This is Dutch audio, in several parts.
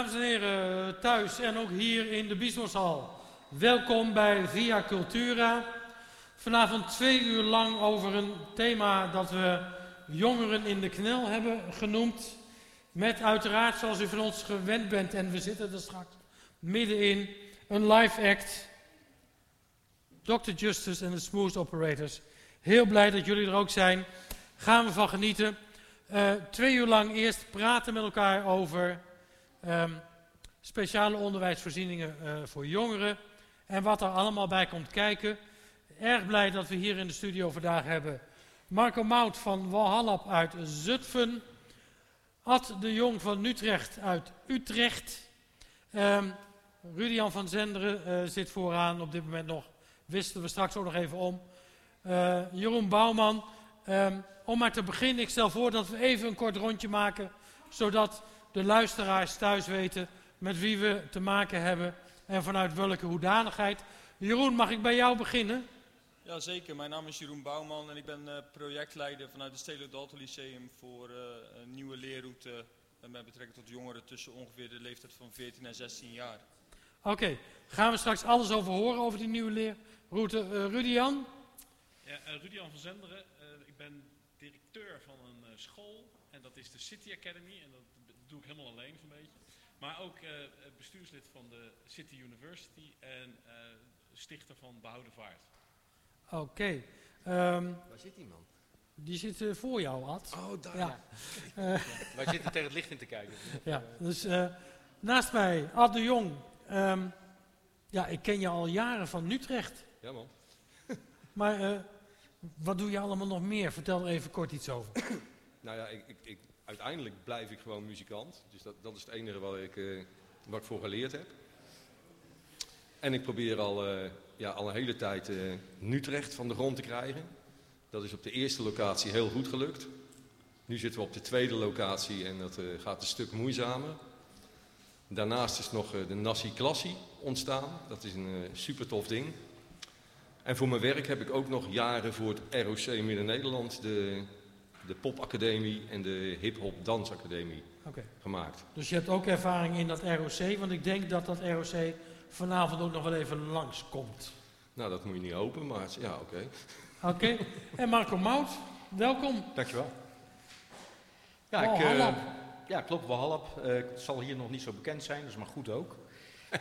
Dames en heren, thuis en ook hier in de Biesboshal. Welkom bij Via Cultura. Vanavond twee uur lang over een thema dat we jongeren in de knel hebben genoemd. Met uiteraard, zoals u van ons gewend bent, en we zitten er straks middenin, een live act. Dr. Justice en de Smooth Operators. Heel blij dat jullie er ook zijn. Gaan we van genieten. Uh, twee uur lang eerst praten met elkaar over um, speciale onderwijsvoorzieningen uh, voor jongeren. En wat er allemaal bij komt kijken. Erg blij dat we hier in de studio vandaag hebben Marco Mout van Walhallap uit Zutphen. Ad de Jong van Utrecht uit Utrecht. Um, Rudian van Zenderen uh, zit vooraan op dit moment nog. Wisten we straks ook nog even om. Uh, Jeroen Bouwman. Um, om maar te beginnen, ik stel voor dat we even een kort rondje maken. Zodat de luisteraars thuis weten met wie we te maken hebben. En vanuit welke hoedanigheid. Jeroen, mag ik bij jou beginnen? Ja, zeker. Mijn naam is Jeroen Bouwman en ik ben uh, projectleider vanuit het Stedelijk Dalton Lyceum voor uh, een nieuwe leerroute met betrekking tot jongeren tussen ongeveer de leeftijd van 14 en 16 jaar. Oké, okay. gaan we straks alles over horen over die nieuwe leerroute. Uh, Rudian? Ja, Rudian van Zenderen. ik ben directeur van een school en dat is de City Academy en dat doe ik helemaal alleen zo'n beetje. Maar ook bestuurslid van de City University en stichter van Behouden Vaart. Oké. Okay. Um, Waar zit die man? Die zit uh, voor jou, Ad. Oh, daar. Ja. Uh, Wij zitten tegen het licht in te kijken. Ja, dus uh, naast mij, Ad de Jong. Um, ja, ik ken je al jaren van Utrecht. Ja, man. maar wat doe je allemaal nog meer? Vertel er even kort iets over. nou ja, ik, ik, ik, uiteindelijk blijf ik gewoon muzikant. Dus dat, dat is het enige wat ik, wat ik voor geleerd heb. En ik probeer al ja, al een hele tijd uh, Utrecht van de grond te krijgen. Dat is op de eerste locatie heel goed gelukt. Nu zitten we op de tweede locatie en dat uh, gaat een stuk moeizamer. Daarnaast is nog uh, de Nassi Klassie ontstaan. Dat is een super tof ding. En voor mijn werk heb ik ook nog jaren voor het ROC Midden-Nederland de, de popacademie en de hip-hop dansacademie okay. gemaakt. Dus je hebt ook ervaring in dat ROC, want ik denk dat dat ROC vanavond ook nog wel even langskomt. Nou, dat moet je niet hopen, maar ja, oké. Okay. Oké. Okay. En Marco Mout, welkom. Dankjewel. Ja, ik, uh, ja klopt, Walhallap. Uh, het zal hier nog niet zo bekend zijn, dus maar goed ook.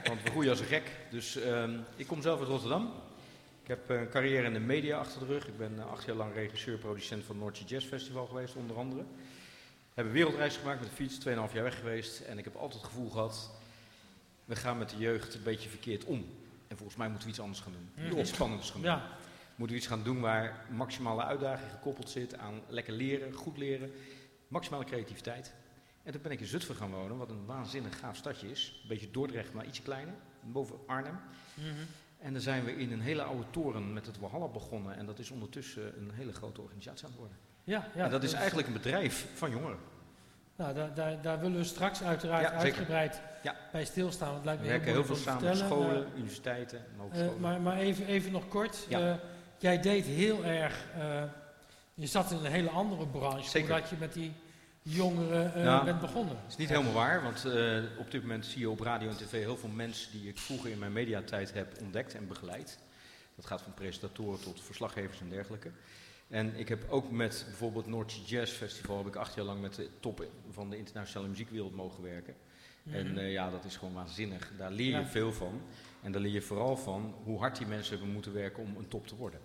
Want we groeien als een gek. Dus uh, ik kom zelf uit Rotterdam. Ik heb een carrière in de media achter de rug. Ik ben acht jaar lang regisseur-producent van het Noordse Jazz Festival geweest, onder andere. We hebben wereldreis gemaakt met de fiets, 2,5 jaar weg geweest. En ik heb altijd het gevoel gehad, we gaan met de jeugd een beetje verkeerd om. En volgens mij moeten we iets anders gaan doen. Iets spannends gaan doen. Ja. Moeten we iets gaan doen waar maximale uitdaging gekoppeld zit aan lekker leren, goed leren, maximale creativiteit. En toen ben ik in Zutphen gaan wonen, wat een waanzinnig gaaf stadje is. Een beetje Dordrecht, maar iets kleiner, boven Arnhem. Mm -hmm. En dan zijn we in een hele oude toren met het Walhalla begonnen. En dat is ondertussen een hele grote organisatie aan het worden. Ja, ja, en dat is eigenlijk een bedrijf van jongeren. Nou, daar, daar, daar, willen we straks uiteraard ja, uitgebreid ja. bij stilstaan. Want lijkt me we werken heel, heel veel samen met scholen, uh, universiteiten, uh, maar, maar even, even nog kort. Ja. Uh, jij deed heel erg. je zat in een hele andere branche. Zeker. Voordat je met die jongeren ja, bent begonnen. Dat is niet helemaal waar, want op dit moment zie je op radio en tv heel veel mensen die ik vroeger in mijn mediatijd heb ontdekt en begeleid. Dat gaat van presentatoren tot verslaggevers en dergelijke. En ik heb ook met bijvoorbeeld Noordse Jazz Festival, heb ik acht jaar lang met de top van de internationale muziekwereld mogen werken. Mm -hmm. En uh, ja, dat is gewoon waanzinnig. Daar leer je ja. veel van. En daar leer je vooral van hoe hard die mensen hebben moeten werken om een top te worden.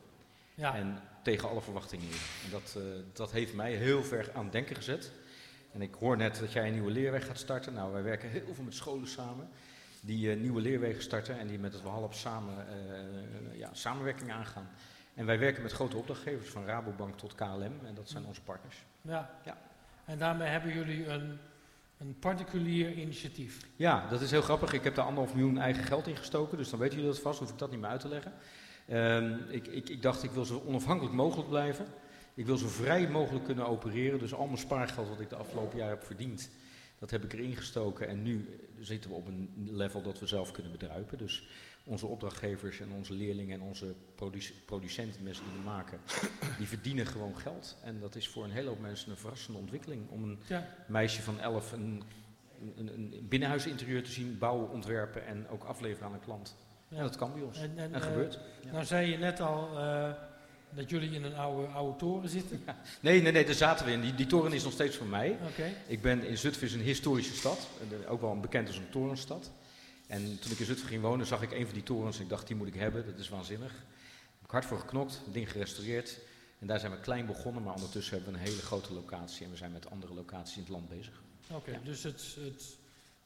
Ja. En tegen alle verwachtingen in. En dat, uh, dat heeft mij heel ver aan het denken gezet. En ik hoor net dat jij een nieuwe leerweg gaat starten. Nou, wij werken heel veel met scholen samen. Die uh, nieuwe leerwegen starten en die met het Walhallap samen ja, samenwerking aangaan. En wij werken met grote opdrachtgevers, van Rabobank tot KLM, en dat zijn onze partners. Ja. ja. En daarmee hebben jullie een, een particulier initiatief. Ja, dat is heel grappig. Ik heb daar anderhalf miljoen eigen geld in gestoken, dus dan weten jullie dat vast, hoef ik dat niet meer uit te leggen. Um, ik, ik, ik dacht, ik wil zo onafhankelijk mogelijk blijven. Ik wil zo vrij mogelijk kunnen opereren, dus al mijn spaargeld wat ik de afgelopen jaar heb verdiend, dat heb ik erin gestoken. En nu zitten we op een level dat we zelf kunnen bedruipen. Dus onze opdrachtgevers en onze leerlingen en onze produc producenten, mensen die we maken, die verdienen gewoon geld. En dat is voor een hele hoop mensen een verrassende ontwikkeling. Om een ja. meisje van 11 een een, een binnenhuisinterieur te zien, bouwen, ontwerpen en ook afleveren aan een klant. Ja, dat kan bij ons. En, en, en gebeurt. Ja. Nou zei je net al dat jullie in een oude, oude toren zitten. Nee, nee, nee, daar zaten we in. Die, die toren is nog steeds van mij. Okay. Ik ben in Zutphen is een historische stad, ook wel bekend als een torenstad. En toen ik in Zutphen ging wonen, zag ik een van die torens en ik dacht, die moet ik hebben, dat is waanzinnig. Daar heb ik hard voor geknokt, het ding gerestaureerd. En daar zijn we klein begonnen, maar ondertussen hebben we een hele grote locatie en we zijn met andere locaties in het land bezig. Oké, dus het, het,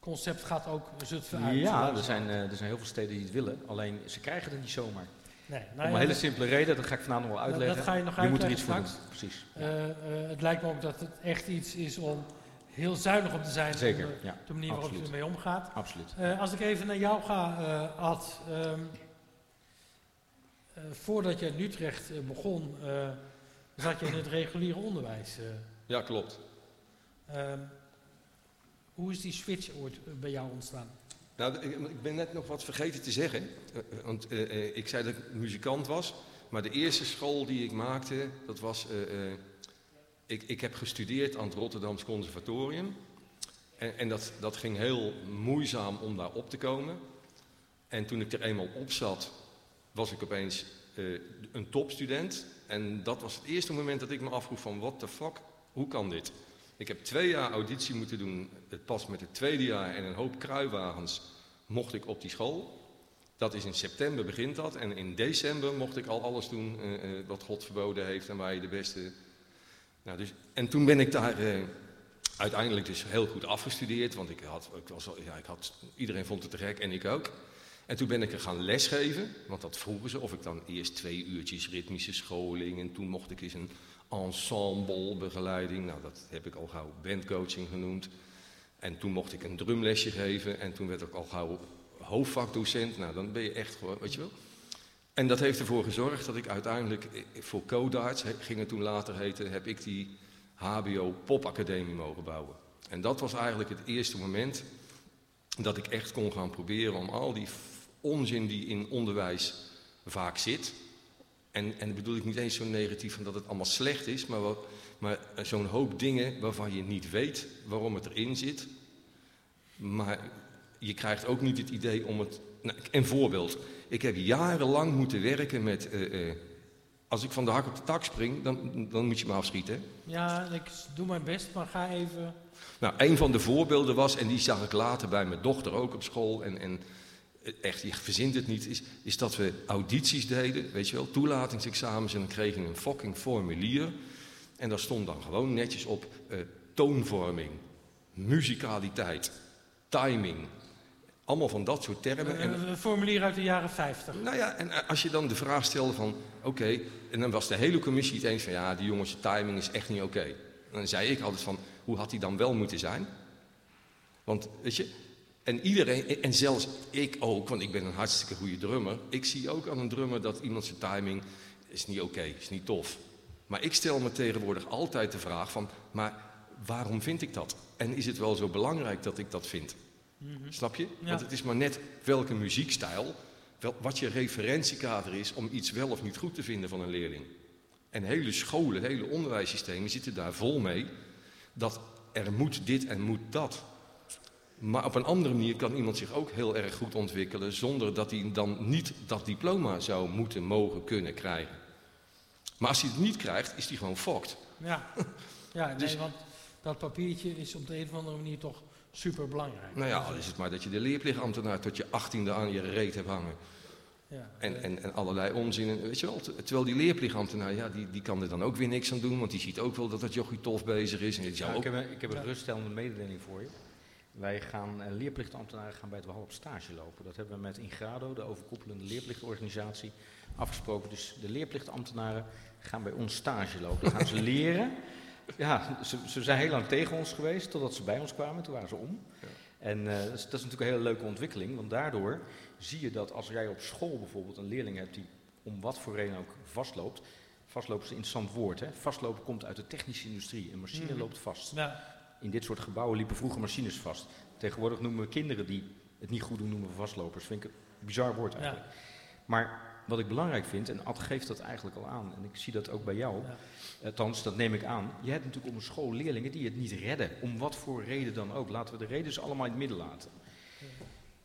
concept gaat ook Zutphen uit? Ja, er zijn, uh, er zijn heel veel steden die het willen, alleen ze krijgen het niet zomaar. Nee, nou Om een hele simpele reden, dat ga ik vanavond nog wel uitleggen. Dat ga je nog je moet er iets voor doen, precies. Uh, uh, het lijkt me ook dat het echt iets is om heel zuinig op te zijn. Zeker, de, ja. de manier waarop je ermee omgaat. Absoluut. Uh, als ik even naar jou ga, Ad. Um, voordat je in Utrecht begon, zat je in het reguliere onderwijs. ja, klopt. Um, hoe is die switch ooit bij jou ontstaan? Nou, ik ben net nog wat vergeten te zeggen. Eh, eh, want uh, ik zei dat ik muzikant was. Maar de eerste school die ik maakte, dat was... Uh, ik, ik heb gestudeerd aan het Rotterdams Conservatorium. En, en, dat, dat ging heel moeizaam om daar op te komen. En toen ik er eenmaal op zat, was ik opeens een topstudent. En dat was het eerste moment dat ik me afvroeg van, what the fuck, hoe kan dit? Ik heb twee jaar auditie moeten doen. Het pas met het tweede jaar en een hoop kruiwagens mocht ik op die school. Dat is in september begint dat. En in december mocht ik al alles doen uh, uh, wat God verboden heeft en waar je de beste... Nou, dus, en toen ben ik daar uh, uiteindelijk dus heel goed afgestudeerd. Want ik had, ik was, ja, ik had, iedereen vond het te gek en ik ook. En toen ben ik er gaan lesgeven. Want dat vroegen ze. Of ik dan eerst twee uurtjes ritmische scholing. En toen mocht ik eens een ensemblebegeleiding. Nou, dat heb ik al gauw bandcoaching genoemd. En toen mocht ik een drumlesje geven. En toen werd ik al gauw hoofdvakdocent. Nou, dan ben je echt gewoon, weet je wel. En dat heeft ervoor gezorgd dat ik uiteindelijk eh, voor Codarts, ging het toen later heten, heb ik die HBO Popacademie mogen bouwen. En dat was eigenlijk het eerste moment dat ik echt kon gaan proberen om al die onzin die in onderwijs vaak zit, en, en bedoel ik niet eens zo negatief van dat het allemaal slecht is, maar, maar zo'n hoop dingen waarvan je niet weet waarom het erin zit. Maar je krijgt ook niet het idee om het. Nou, een voorbeeld. Ik heb jarenlang moeten werken met. Uh, uh, als ik van de hak op de tak spring, dan, dan moet je me afschieten. Ja, ik doe mijn best, maar ga even. Nou, een van de voorbeelden was, en die zag ik later bij mijn dochter ook op school. En, en echt, je verzint het niet, is, is dat we audities deden, weet je wel, toelatingsexamens en dan kregen we een fucking formulier. En daar stond dan gewoon netjes op uh, toonvorming, muzikaliteit, timing. Allemaal van dat soort termen. Een, een formulier uit de jaren 50. Nou ja, en eh, als je dan de vraag stelde van, oké, en dan was de hele commissie het eens van, ja, die jongens timing is echt niet oké. Dan zei ik altijd van, hoe had die dan wel moeten zijn? Want, weet je, en iedereen, en zelfs ik ook, want ik ben een hartstikke goede drummer. Ik zie ook aan een drummer dat iemand zijn timing is niet oké, is niet tof. Maar ik stel me tegenwoordig altijd de vraag van, maar waarom vind ik dat? En is het wel zo belangrijk dat ik dat vind? Mhm. Snap je? Want het is maar net welke muziekstijl, wel, wat je referentiekader is om iets wel of niet goed te vinden van een leerling. En hele scholen, hele onderwijssystemen zitten daar vol mee dat er moet dit en moet dat. Maar op een andere manier kan iemand zich ook heel erg goed ontwikkelen zonder dat hij dan niet dat diploma zou moeten, mogen, kunnen krijgen. Maar als hij het niet krijgt, is hij gewoon fokt. Ja, ja nee, dus, want dat papiertje is op de een of andere manier toch super belangrijk. Nou ja, al is het maar dat je de leerplichtambtenaar tot je achttiende aan je reet hebt hangen. Ja, en, en, en allerlei onzin. Weet je wel, terwijl die leerplichtambtenaar, ja, die, die kan er dan ook weer niks aan doen, want die ziet ook wel dat dat jochie tof bezig is. En ja, ook... ik, heb, ik heb een ruststellende mededeling voor je. Wij gaan, eh, leerplichtambtenaren gaan bij het WAL op stage lopen. Dat hebben we met Ingrado, de overkoepelende leerplichtorganisatie, afgesproken. Dus de leerplichtambtenaren gaan bij ons stage lopen. Dan gaan ze leren. Ja, ze, ze, zijn heel lang tegen ons geweest, totdat ze bij ons kwamen. Toen waren ze om. Ja. En uh, dat, is, dat, is, natuurlijk een hele leuke ontwikkeling, want daardoor zie je dat als jij op school bijvoorbeeld een leerling hebt die om wat voor reden ook vastloopt. Vastlopen is een interessant woord. Hè? Vastlopen komt uit de technische industrie. Een machine mm. loopt vast. Ja in dit soort gebouwen liepen vroeger machines vast. Tegenwoordig noemen we kinderen die het niet goed doen, noemen we vastlopers. Vind ik een bizar woord eigenlijk. Maar wat ik belangrijk vind, en Ad geeft dat eigenlijk al aan, en ik zie dat ook bij jou, ja. althans dat neem ik aan. Je hebt natuurlijk op een school leerlingen die het niet redden, om wat voor reden dan ook. Laten we de reden allemaal in het midden laten.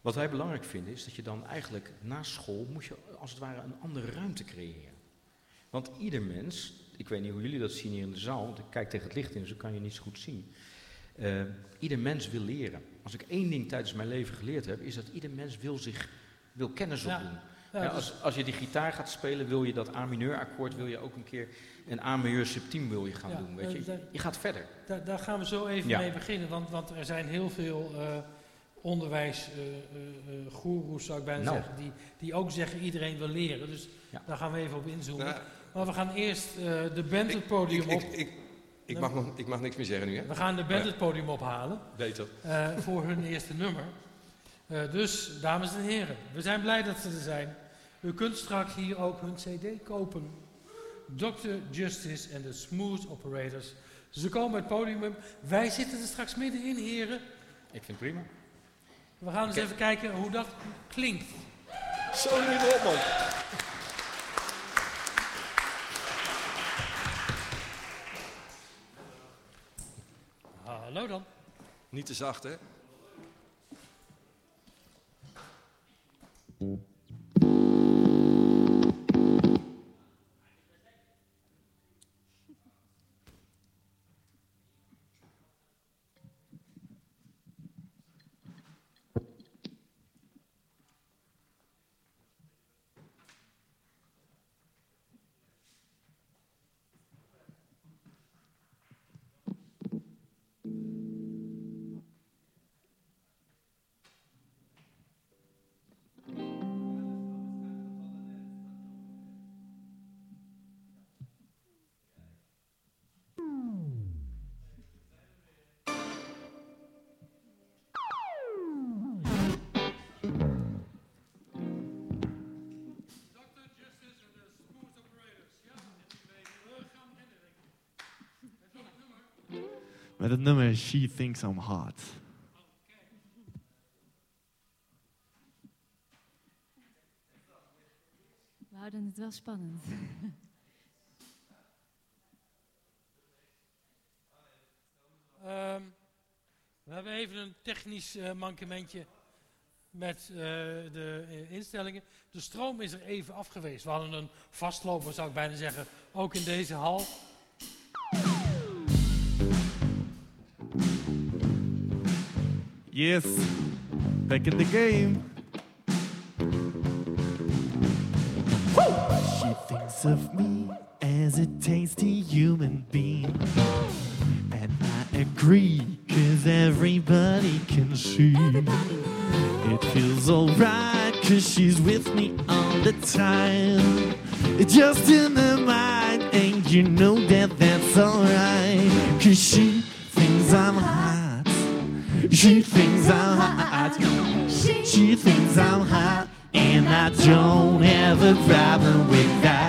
Wat wij belangrijk vinden is dat je dan eigenlijk na school moet je als het ware een andere ruimte creëren. Want ieder mens, ik weet niet hoe jullie dat zien hier in de zaal, want ik kijk tegen het licht in, dus kan je niet zo goed zien. Uh, ieder mens wil leren. Als ik één ding tijdens mijn leven geleerd heb, is dat ieder mens wil zich wil kennis opdoen. Ja, ja, als, als je die gitaar gaat spelen, wil je dat A-mineur akkoord, wil je ook een keer een A-mineur subtiem wil je gaan doen. Weet je? je gaat verder. Daar, daar gaan we zo even mee beginnen, want, want er zijn heel veel uh, onderwijsgoeroes, zou ik bijna nou. zeggen, die, die ook zeggen iedereen wil leren. Dus daar gaan we even op inzoomen. Nou, maar we gaan eerst de band het podium op. Ik, ik, mag nog, ik mag niks meer zeggen nu, hè? We gaan de band het podium ophalen. Beter. voor hun eerste nummer. Uh, dus, dames en heren, we zijn blij dat ze er zijn. U kunt straks hier ook hun cd kopen. Dr. Justice en de Smooth Operators. Ze komen het podium. Wij zitten er straks middenin, heren. Ik vind het prima. We gaan eens even kijken hoe dat klinkt. Zo op, man. Hallo dan. Niet te zacht, hè? Met het nummer She Thinks I'm Hot. We houden het wel spannend. Um, we hebben even een technisch uh, mankementje met uh, de uh, instellingen. De stroom is er even afgewezen. We hadden een vastloper, zou ik bijna zeggen, ook in deze hal. Yes, back in the game. Woo! She thinks of me as a tasty human being. And I agree, cause everybody can see. It feels alright, cause she's with me all the time. It's just in the mind, and you know that that's alright. Cause she thinks I'm hot. She thinks I'm hot. She thinks I'm hot. And I don't have a problem with that.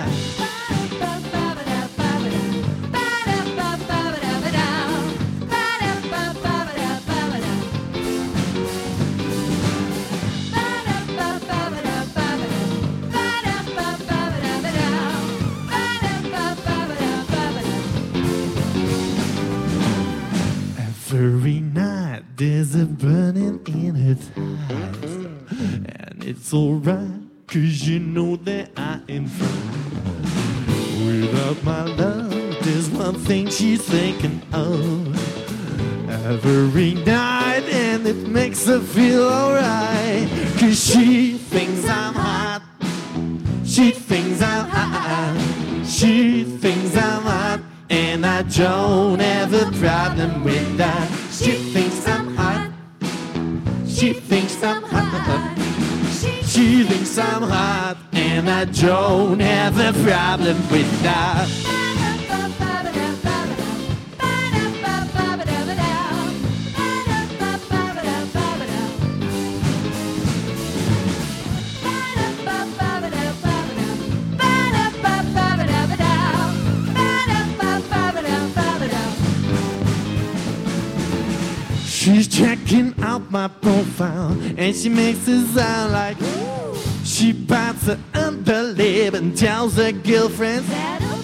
It's alright, cause you know that I am fine. Without my love, there's one thing she's thinking of. Every night, and it makes her feel alright. Cause she thinks I'm hot. She thinks I'm hot. She thinks I'm hot. And I don't have a problem with that. She thinks I'm hot. She thinks I'm hot. She thinks I'm hot. And I don't have a problem with that. She's checking out my profile and she makes it sound like she bites her under the lip and tells her girlfriends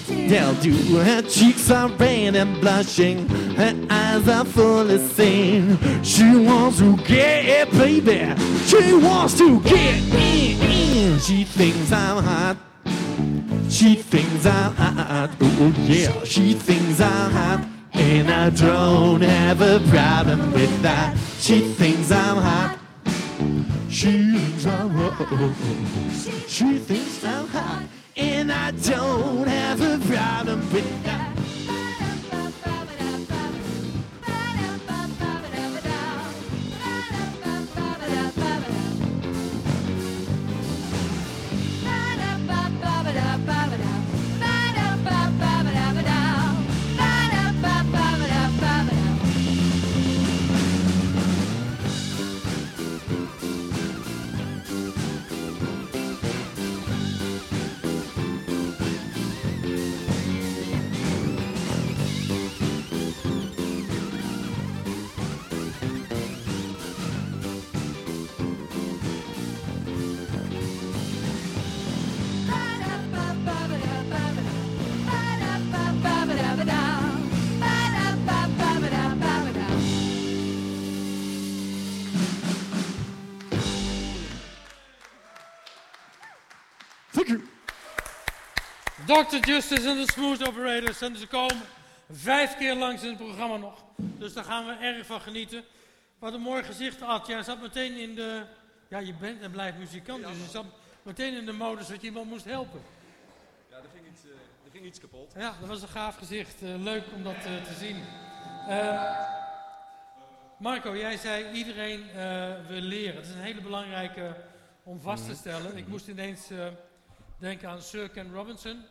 they'll do. Her cheeks are red and blushing, her eyes are full of sin. She wants to get, a baby, she wants to get in. She thinks I'm hot. She thinks I'm hot. Oh yeah, she thinks I'm hot. And I don't have a problem with that. She thinks I'm hot. She thinks I'm. She thinks I'm hot. And I don't have a problem with that. Dr. Justice en de Smooth Operators. En ze komen vijf keer langs in het programma nog. Dus daar gaan we erg van genieten. Wat een mooi gezicht, Ad. Jij zat meteen in de... Ja, je bent en blijft muzikant. Dus je zat meteen in de modus dat je iemand moest helpen. Ja, er ging iets, er ging iets kapot. Ja, dat was een gaaf gezicht. Eh, leuk om dat eh, te zien. Marco, jij zei iedereen wil leren. Dat is een hele belangrijke om vast te stellen. Ik moest ineens denken aan Sir Ken Robinson.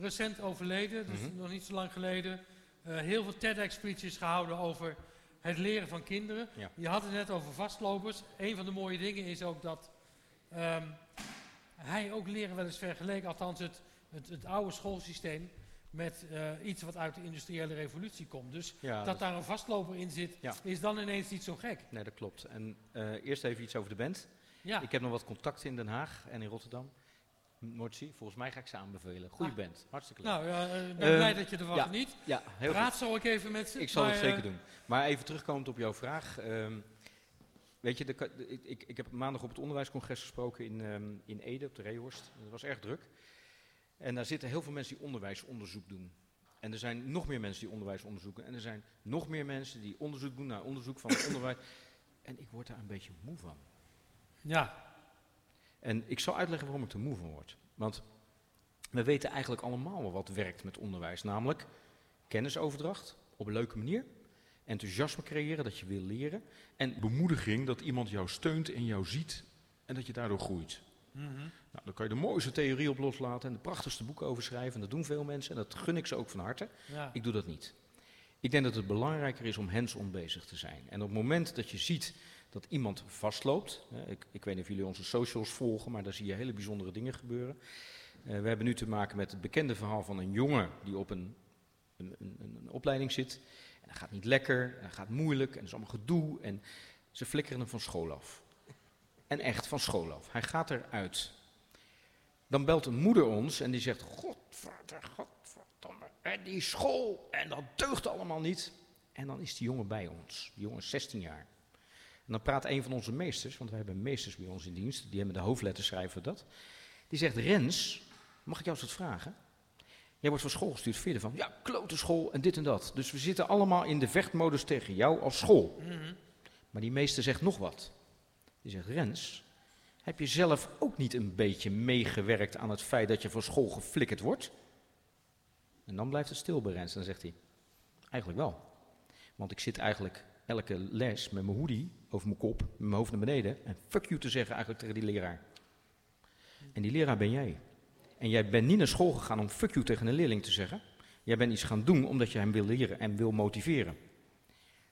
Recent overleden, dus nog niet zo lang geleden. Eh, heel veel TEDx-speeches gehouden over het leren van kinderen. Ja. Je had het net over vastlopers. Een van de mooie dingen is ook dat ehm, hij ook leren wel eens vergeleken, althans het, het, het oude schoolsysteem, met eh, iets wat uit de industriële revolutie komt. Dus Ja, dat dat- daar een vastloper in zit, Ja. is dan ineens niet zo gek. Nee, dat klopt. En eh, eerst even iets over de band. Ik heb nog wat contacten in Den Haag en in Rotterdam. Mortsi, volgens mij ga ik ze aanbevelen. Goeie Ah. band, hartstikke leuk. nou, ja, eh, ik ben Ehm, blij dat je ervan ja, geniet. ja, heel Praat goed. zo ook even met ze. Ik zal het zeker eh, doen. Maar even terugkomend op jouw vraag. ehm, weet je, de, ik, ik, ik heb maandag op het onderwijscongres gesproken in, ehm, in Ede, op de Reehorst. Dat was erg druk. En daar zitten heel veel mensen die onderwijsonderzoek doen. En er zijn nog meer mensen die onderwijsonderzoek doen. En er zijn nog meer mensen die onderzoek doen naar onderzoek van het onderwijs. En ik word daar een beetje moe van. Ja, En ik zal uitleggen waarom ik er moe van word. Want we weten eigenlijk allemaal wel wat werkt met onderwijs. Namelijk kennisoverdracht op een leuke manier. Enthousiasme creëren dat je wil leren. En bemoediging dat iemand jou steunt en jou ziet. En dat je daardoor groeit. Nou, dan kan je de mooiste theorie op loslaten en de prachtigste boeken over schrijven. En dat doen veel mensen en dat gun ik ze ook van harte. ja. Ik doe dat niet. Ik denk dat het belangrijker is om hands-on bezig te zijn. En op het moment dat je ziet dat iemand vastloopt, ik, ik weet niet of jullie onze socials volgen, maar daar zie je hele bijzondere dingen gebeuren. Eh, we hebben nu te maken met het bekende verhaal van een jongen die op een, een, een, een opleiding zit. En dat gaat niet lekker, en dat gaat moeilijk, en dat is allemaal gedoe. En ze flikkeren hem van school af. En echt van school af. Hij gaat eruit. Dan belt een moeder ons en die zegt: Godvader, godverdomme, en die school, en dat deugt allemaal niet. En dan is die jongen bij ons. Die jongen is 16 jaar. En dan praat een van onze meesters, want wij hebben meesters bij ons in dienst, die hebben de hoofdletters schrijven dat. Die zegt: Rens, mag ik jou eens wat vragen? Jij wordt van school gestuurd, vind je ervan? Ja, klote school en dit en dat. Dus we zitten allemaal in de vechtmodus tegen jou als school. Maar die meester zegt nog wat. Die zegt: Rens, heb je zelf ook niet een beetje meegewerkt aan het feit dat je van school geflikkerd wordt? En dan blijft het stil bij Rens. Dan zegt hij: Eigenlijk wel. Want ik zit eigenlijk elke les met mijn hoodie over mijn kop, met mijn hoofd naar beneden. En fuck you te zeggen eigenlijk tegen die leraar. En die leraar ben jij. En jij bent niet naar school gegaan om fuck you tegen een leerling te zeggen. Jij bent iets gaan doen omdat je hem wil leren en wil motiveren.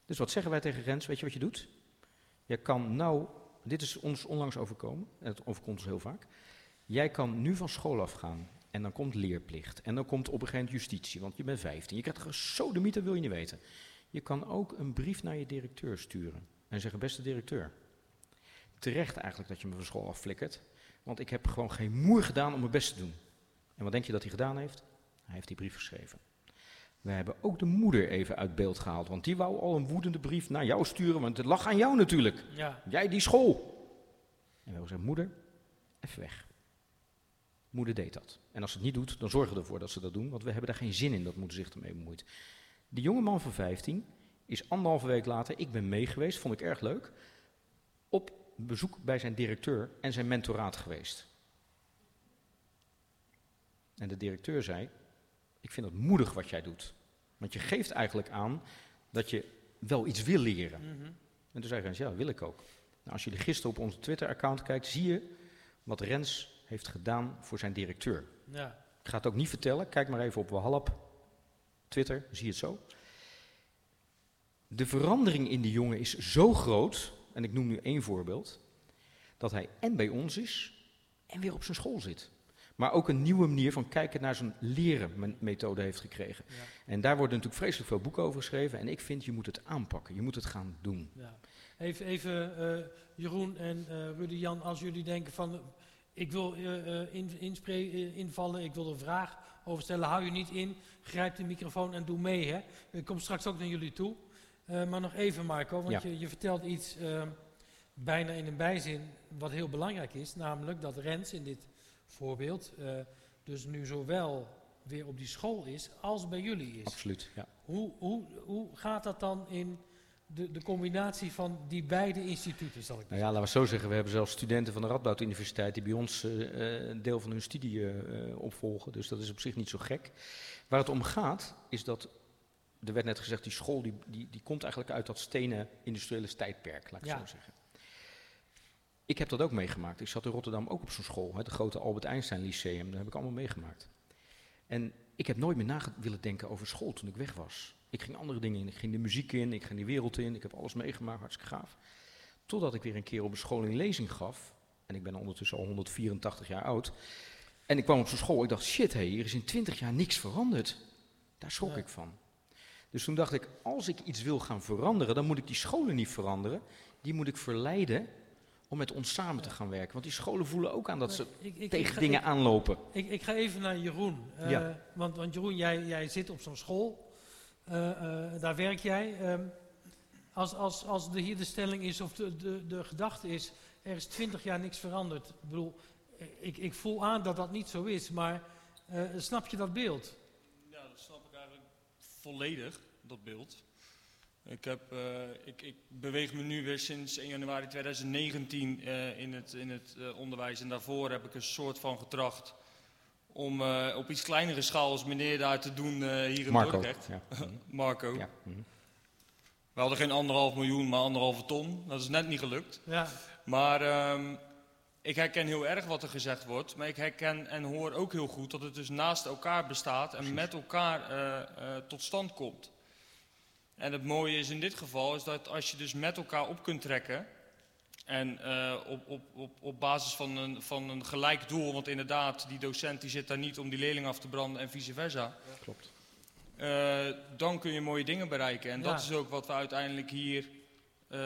Dus wat zeggen wij tegen Rens? Weet je wat je doet? Je kan nou, dit is ons onlangs overkomen, en het overkomt ons heel vaak. Jij kan nu van school afgaan en dan komt leerplicht. En dan komt op een gegeven moment justitie, want je bent 15. Je krijgt gesodemieter, wil je niet weten. Je kan ook een brief naar je directeur sturen en zeggen, beste directeur, terecht eigenlijk dat je me van school afflikkert. Want ik heb gewoon geen moer gedaan om mijn best te doen. En wat denk je dat hij gedaan heeft? Hij heeft die brief geschreven. We hebben ook de moeder even uit beeld gehaald, want die wou al een woedende brief naar jou sturen, want het lag aan jou natuurlijk. Ja. Jij die school. En we hebben gezegd, moeder, even weg. Moeder deed dat. En als ze het niet doet, dan zorgen we ervoor dat ze dat doen, want we hebben daar geen zin in dat moeder zich ermee bemoeit. Die jonge man van 15 is anderhalve week later, ik ben mee geweest, vond ik erg leuk, op bezoek bij zijn directeur en zijn mentoraat geweest. En de directeur zei, ik vind het moedig wat jij doet. Want je geeft eigenlijk aan dat je wel iets wil leren. Mhm. En toen zei Rens, ja, wil ik ook. Nou, als jullie gisteren op onze Twitter-account kijkt, zie je wat Rens heeft gedaan voor zijn directeur. ja. Ik ga het ook niet vertellen, kijk maar even op Wahalap, Twitter, zie je het zo. De verandering in die jongen is zo groot, en ik noem nu één voorbeeld, dat hij en bij ons is en weer op zijn school zit. Maar ook een nieuwe manier van kijken naar zijn leren methode heeft gekregen. Ja. En daar worden natuurlijk vreselijk veel boeken over geschreven. En ik vind, je moet het aanpakken, je moet het gaan doen. Ja. Even, even eh, Jeroen en eh Rudy Jan, als jullie denken van ik wil eh, in, invallen, ik wil een vraag over stellen, hou je niet in, grijp de microfoon en doe mee. Hè? Ik kom straks ook naar jullie toe. Eh, maar nog even Marco, want Ja. je, je vertelt iets eh, bijna in een bijzin wat heel belangrijk is, namelijk dat Rens in dit voorbeeld eh, dus nu zowel weer op die school is als bij jullie is. Absoluut, ja. Hoe, hoe, hoe gaat dat dan in de, de combinatie van die beide instituten, zal ik Nou ja, laten we het zo zeggen. We hebben zelfs studenten van de Radboud Universiteit die bij ons eh, een deel van hun studie opvolgen. Dus dat is op zich niet zo gek. Waar het om gaat, is dat, er werd net gezegd, die school die, die, die komt eigenlijk uit dat stenen industriële tijdperk, laat ik Ja. zo zeggen. Ik heb dat ook meegemaakt. Ik zat in Rotterdam ook op zo'n school, het grote Albert Einstein Lyceum. Dat heb ik allemaal meegemaakt. En ik heb nooit meer na willen denken over school toen ik weg was. Ik ging andere dingen in. Ik ging de muziek in, ik ging de wereld in. Ik heb alles meegemaakt, hartstikke gaaf. Totdat ik weer een keer op een school een lezing gaf. En ik ben ondertussen al 184 jaar oud. En ik kwam op zo'n school. Ik dacht, shit, hé, hier is in 20 jaar niks veranderd. Daar schrok Ja. ik van. Dus toen dacht ik, als ik iets wil gaan veranderen, dan moet ik die scholen niet veranderen. Die moet ik verleiden om met ons samen te gaan werken. Want die scholen voelen ook aan dat ze Ik, ik, ik tegen ga- dingen aanlopen. Ik, ik ga even naar Jeroen. Eh, Ja. want, want Jeroen, jij, jij zit op zo'n school. Eh, eh, daar werk jij. Ehm, als, als, als de, hier de stelling is, of de, de, de gedachte is, er is twintig jaar niks veranderd. Ik bedoel, ik, ik voel aan dat dat niet zo is, maar eh, snap je dat beeld? Ja, dat snap volledig, dat beeld. Ik, heb, eh, ik, ik beweeg me nu weer sinds 1 januari 2019 eh, in het, in het eh, onderwijs. En daarvoor heb ik een soort van getracht om eh, op iets kleinere schaal als meneer daar te doen eh, hier in Marco. Dordrecht. Ja. Mhm. Marco. Ja. mhm. We hadden geen anderhalf miljoen, maar anderhalve ton. Dat is net niet gelukt. Ja, Maar ehm, ik herken heel erg wat er gezegd wordt. Maar ik herken en hoor ook heel goed dat het dus naast elkaar bestaat en met elkaar eh, eh, tot stand komt. En het mooie is in dit geval is dat als je dus met elkaar op kunt trekken. En eh, op, op, op, op basis van een, van een gelijk doel, want inderdaad, die docent die zit daar niet om die leerling af te branden en vice versa. Klopt. Eh, dan kun je mooie dingen bereiken. En Ja. dat is ook wat we uiteindelijk hier, eh,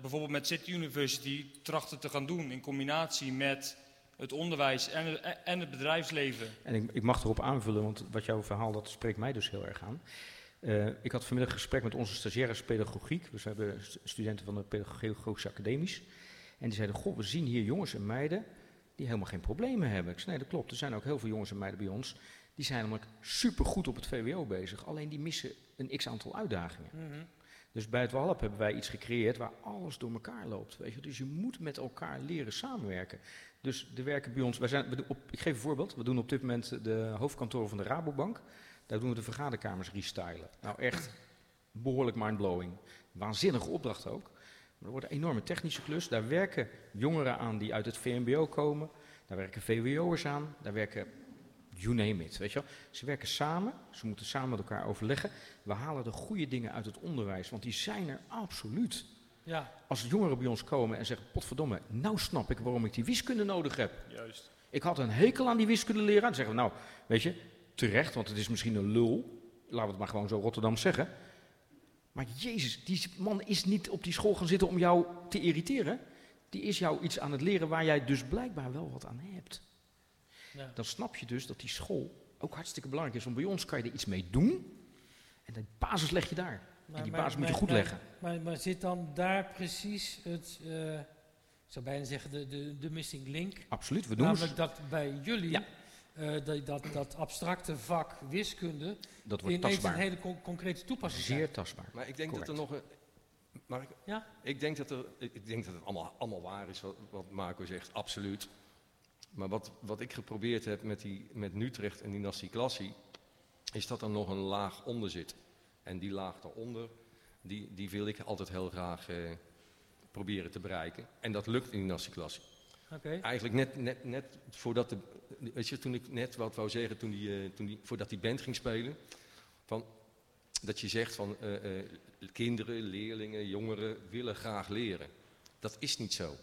bijvoorbeeld met City University, trachten te gaan doen. In combinatie met het onderwijs en het, en het bedrijfsleven. En ik, ik mag erop aanvullen, want wat jouw verhaal, dat spreekt mij dus heel erg aan. Eh, ik had vanmiddag een gesprek met onze stagiaires pedagogiek. Dus we hebben st- studenten van de Pedagogische Academies. En die zeiden, goh, we zien hier jongens en meiden die helemaal geen problemen hebben. Ik zei, nee, dat klopt. Er zijn ook heel veel jongens en meiden bij ons. Die zijn namelijk supergoed op het VWO bezig. Alleen die missen een x-aantal uitdagingen. mhm. Dus bij het WALAP hebben wij iets gecreëerd waar alles door elkaar loopt. Weet je? Dus je moet met elkaar leren samenwerken. Dus er werken bij ons, wij zijn, op, ik geef een voorbeeld. We doen op dit moment de hoofdkantoor van de Rabobank. Daar doen we de vergaderkamers restylen. Nou echt behoorlijk mindblowing. Waanzinnige opdracht ook. Maar er wordt een enorme technische klus. Daar werken jongeren aan die uit het VMBO komen. Daar werken VWO'ers aan. Daar werken, you name it. Weet je wel. Ze werken samen. Ze moeten samen met elkaar overleggen. We halen de goede dingen uit het onderwijs. Want die zijn er absoluut. ja, Als jongeren bij ons komen en zeggen, potverdomme, nou snap ik waarom ik die wiskunde nodig heb. Juist. Ik had een hekel aan die wiskundeleraar. Dan zeggen we, nou, weet je, terecht, want het is misschien een lul. Laten we het maar gewoon zo Rotterdam zeggen. Maar jezus, die man is niet op die school gaan zitten om jou te irriteren. die is jou iets aan het leren waar jij dus blijkbaar wel wat aan hebt. Ja. Dan snap je dus dat die school ook hartstikke belangrijk is. Want bij ons kan je er iets mee doen. En de basis leg je daar. Maar- en die maar- basis moet je maar- goed maar- leggen. Maar, maar zit dan daar precies het, eh, ik zou bijna zeggen, de, de, de missing link? Absoluut, we doen. Namelijk dat bij jullie Ja. eh, dat, dat, dat abstracte vak wiskunde Dat wordt ineens tastbaar. een hele con- concrete toepassing Zeer krijgt. tastbaar. Maar ik denk dat er nog een. Ik? Ja? Ik denk dat, er, ik ik denk dat het allemaal, allemaal waar is wat, wat Marco zegt, absoluut. Maar wat, wat ik geprobeerd heb met, die, met Utrecht en dynastie Klassie, is dat er nog een laag onder zit. En die laag daaronder, die, die wil ik altijd heel graag eh, proberen te bereiken. En dat lukt in dynastie Klassie. Oké. Eigenlijk net, net, net voordat de, weet je, toen ik net wat wou zeggen, toen die, eh, toen die, voordat die band ging spelen, van, dat je zegt van eh, kinderen, leerlingen, jongeren willen graag leren. Dat is niet zo.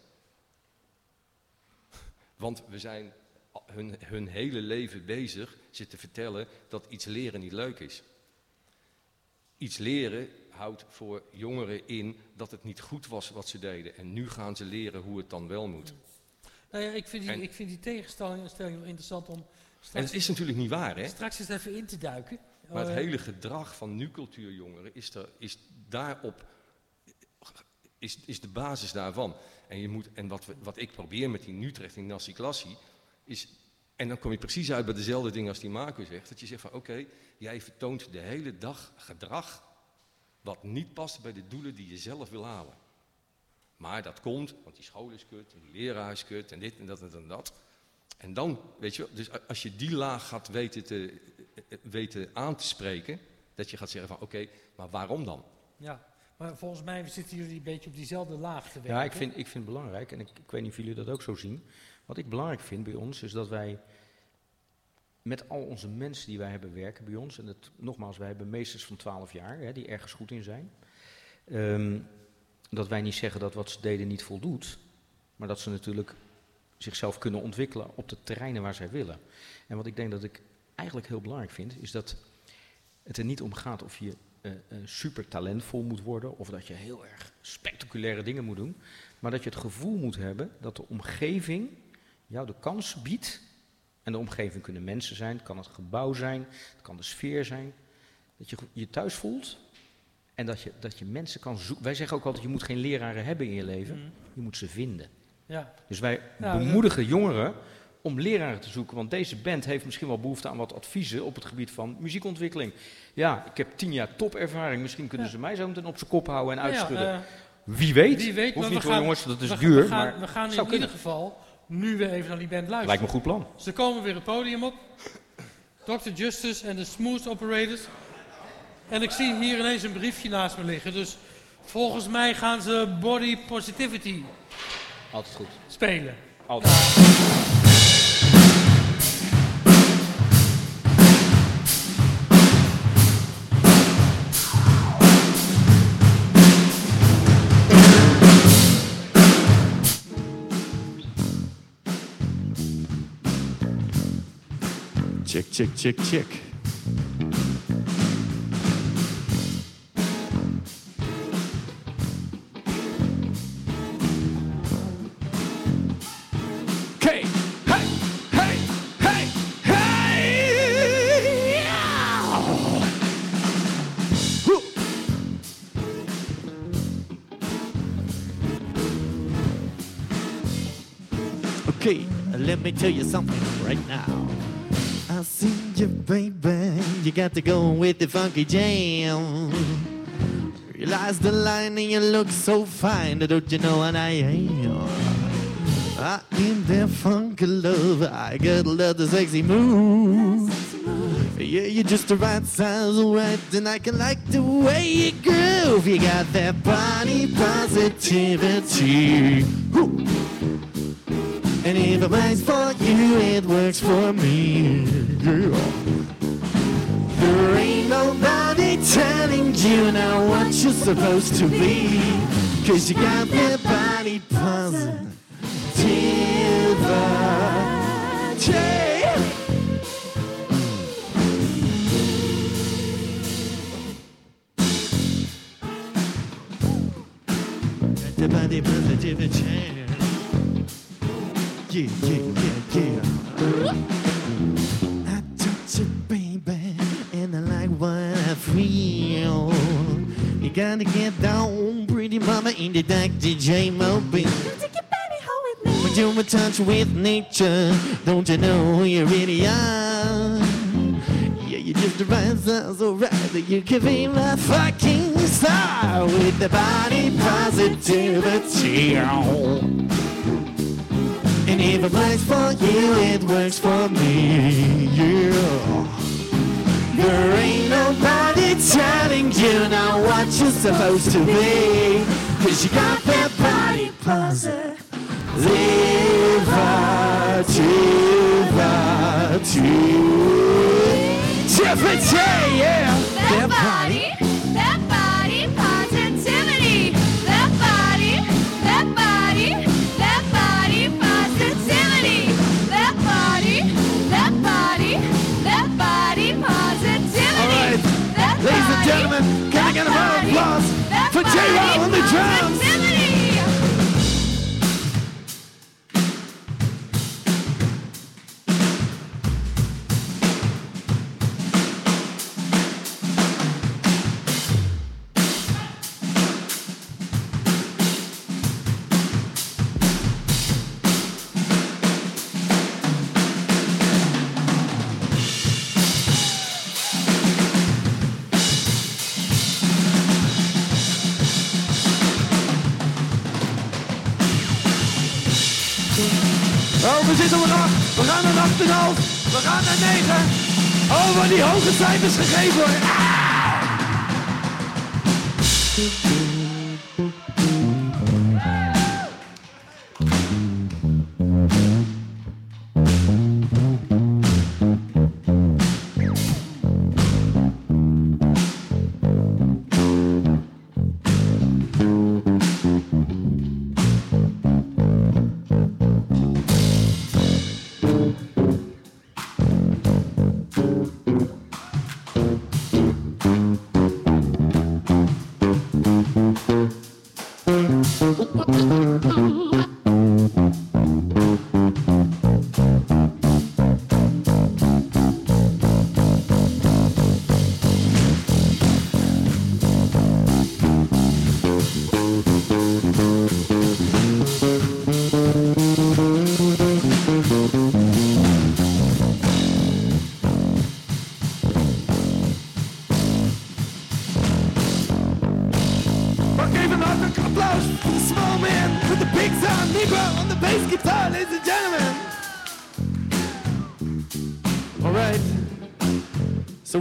Want we zijn hun, hun hele leven bezig ze te vertellen dat iets leren niet leuk is. Iets leren houdt voor jongeren in dat het niet goed was wat ze deden. En nu gaan ze leren hoe het dan wel moet. Nou ja, ik vind die, En- ik vind die tegenstelling stelling wel interessant om En straks, het is natuurlijk niet waar, hè? straks eens even in te duiken. Maar het Eh, hele gedrag van nu-cultuurjongeren is, er, is daarop, is, is de basis daarvan. En, je moet, en wat, wat ik probeer met die Utrecht in Nassi is, en dan kom je precies uit bij dezelfde dingen als die Marco zegt, dat je zegt van oké, jij vertoont de hele dag gedrag wat niet past bij de doelen die je zelf wil halen. Maar dat komt, want die school is kut, die leraar is kut, en dit en dat en dat en dat. En dan, weet je dus als je die laag gaat weten, te, eh, weten aan te spreken, dat je gaat zeggen van oké, maar waarom dan? Ja, maar volgens mij zitten jullie een beetje op diezelfde laag te werken. Ja, ik vind, ik vind het belangrijk, en ik, ik weet niet of jullie dat ook zo zien. Wat ik belangrijk vind bij ons is dat wij met al onze mensen die wij hebben werken bij ons, en het, nogmaals, wij hebben meesters van 12 jaar hè, die ergens goed in zijn, ehm, dat wij niet zeggen dat wat ze deden niet voldoet, maar dat ze natuurlijk zichzelf kunnen ontwikkelen op de terreinen waar zij willen. En wat ik denk dat ik eigenlijk heel belangrijk vind, is dat het er niet om gaat of je eh, eh, super talentvol moet worden of dat je heel erg spectaculaire dingen moet doen, maar dat je het gevoel moet hebben dat de omgeving jou de kans biedt. En de omgeving kunnen mensen zijn, het kan het gebouw zijn, het kan de sfeer zijn. Dat je je thuis voelt en dat je, dat je mensen kan zoeken. Wij zeggen ook altijd, je moet geen leraren hebben in je leven, Mhm. je moet ze vinden. Ja, Dus wij Ja, bemoedigen jongeren om leraren te zoeken. Want deze band heeft misschien wel behoefte aan wat adviezen op het gebied van muziekontwikkeling. Ja, ik heb tien jaar topervaring. Misschien kunnen Ja. ze mij zo meteen op zijn kop houden en ja, uitschudden. eh, Wie weet. wie weet, Hoeft niet we hoor, gaan- jongens, dat is we, duur. We gaan, maar we gaan in ieder geval nu weer even naar die band luisteren. lijkt me een goed plan. Ze komen weer het podium op. Dr. Justice en de Smooth Operators. En ik zie hier ineens een briefje naast me liggen. Dus volgens mij gaan ze Body Positivity Altijd goed. spelen. Altijd. Check, check, check, check. Okay. Hey, hey, hey, hey! Yeah! Woo! Okay, let me tell you something You got to go with the funky jam. Realize the line and you look so fine. Don't you know what I am? I am that funky love. I got lot of sexy moves. Yeah, you're just the right size, alright. And I can like the way you groove. You got that body positivity. Woo. And if it works for you, it works for me. Yeah. There ain't nobody telling you now what you're supposed to be. Cause you got that body the body positivity. yeah, yeah, You gotta get down, pretty mama, in the dark DJ mobile. When you're in touch with nature, don't you know who you really are? Yeah, you just right sound so right that you can be my fucking star with the body positivity. And if it works for you, it works for me. Yeah. There ain't nobody telling you now what you're supposed to be. Cause you got that body. Positivity, yeah. That body, Can I get a round of applause for J Rob on the drums? We gaan naar 8,5. We gaan naar 9. Oh, maar die hoge cijfers gegeven worden.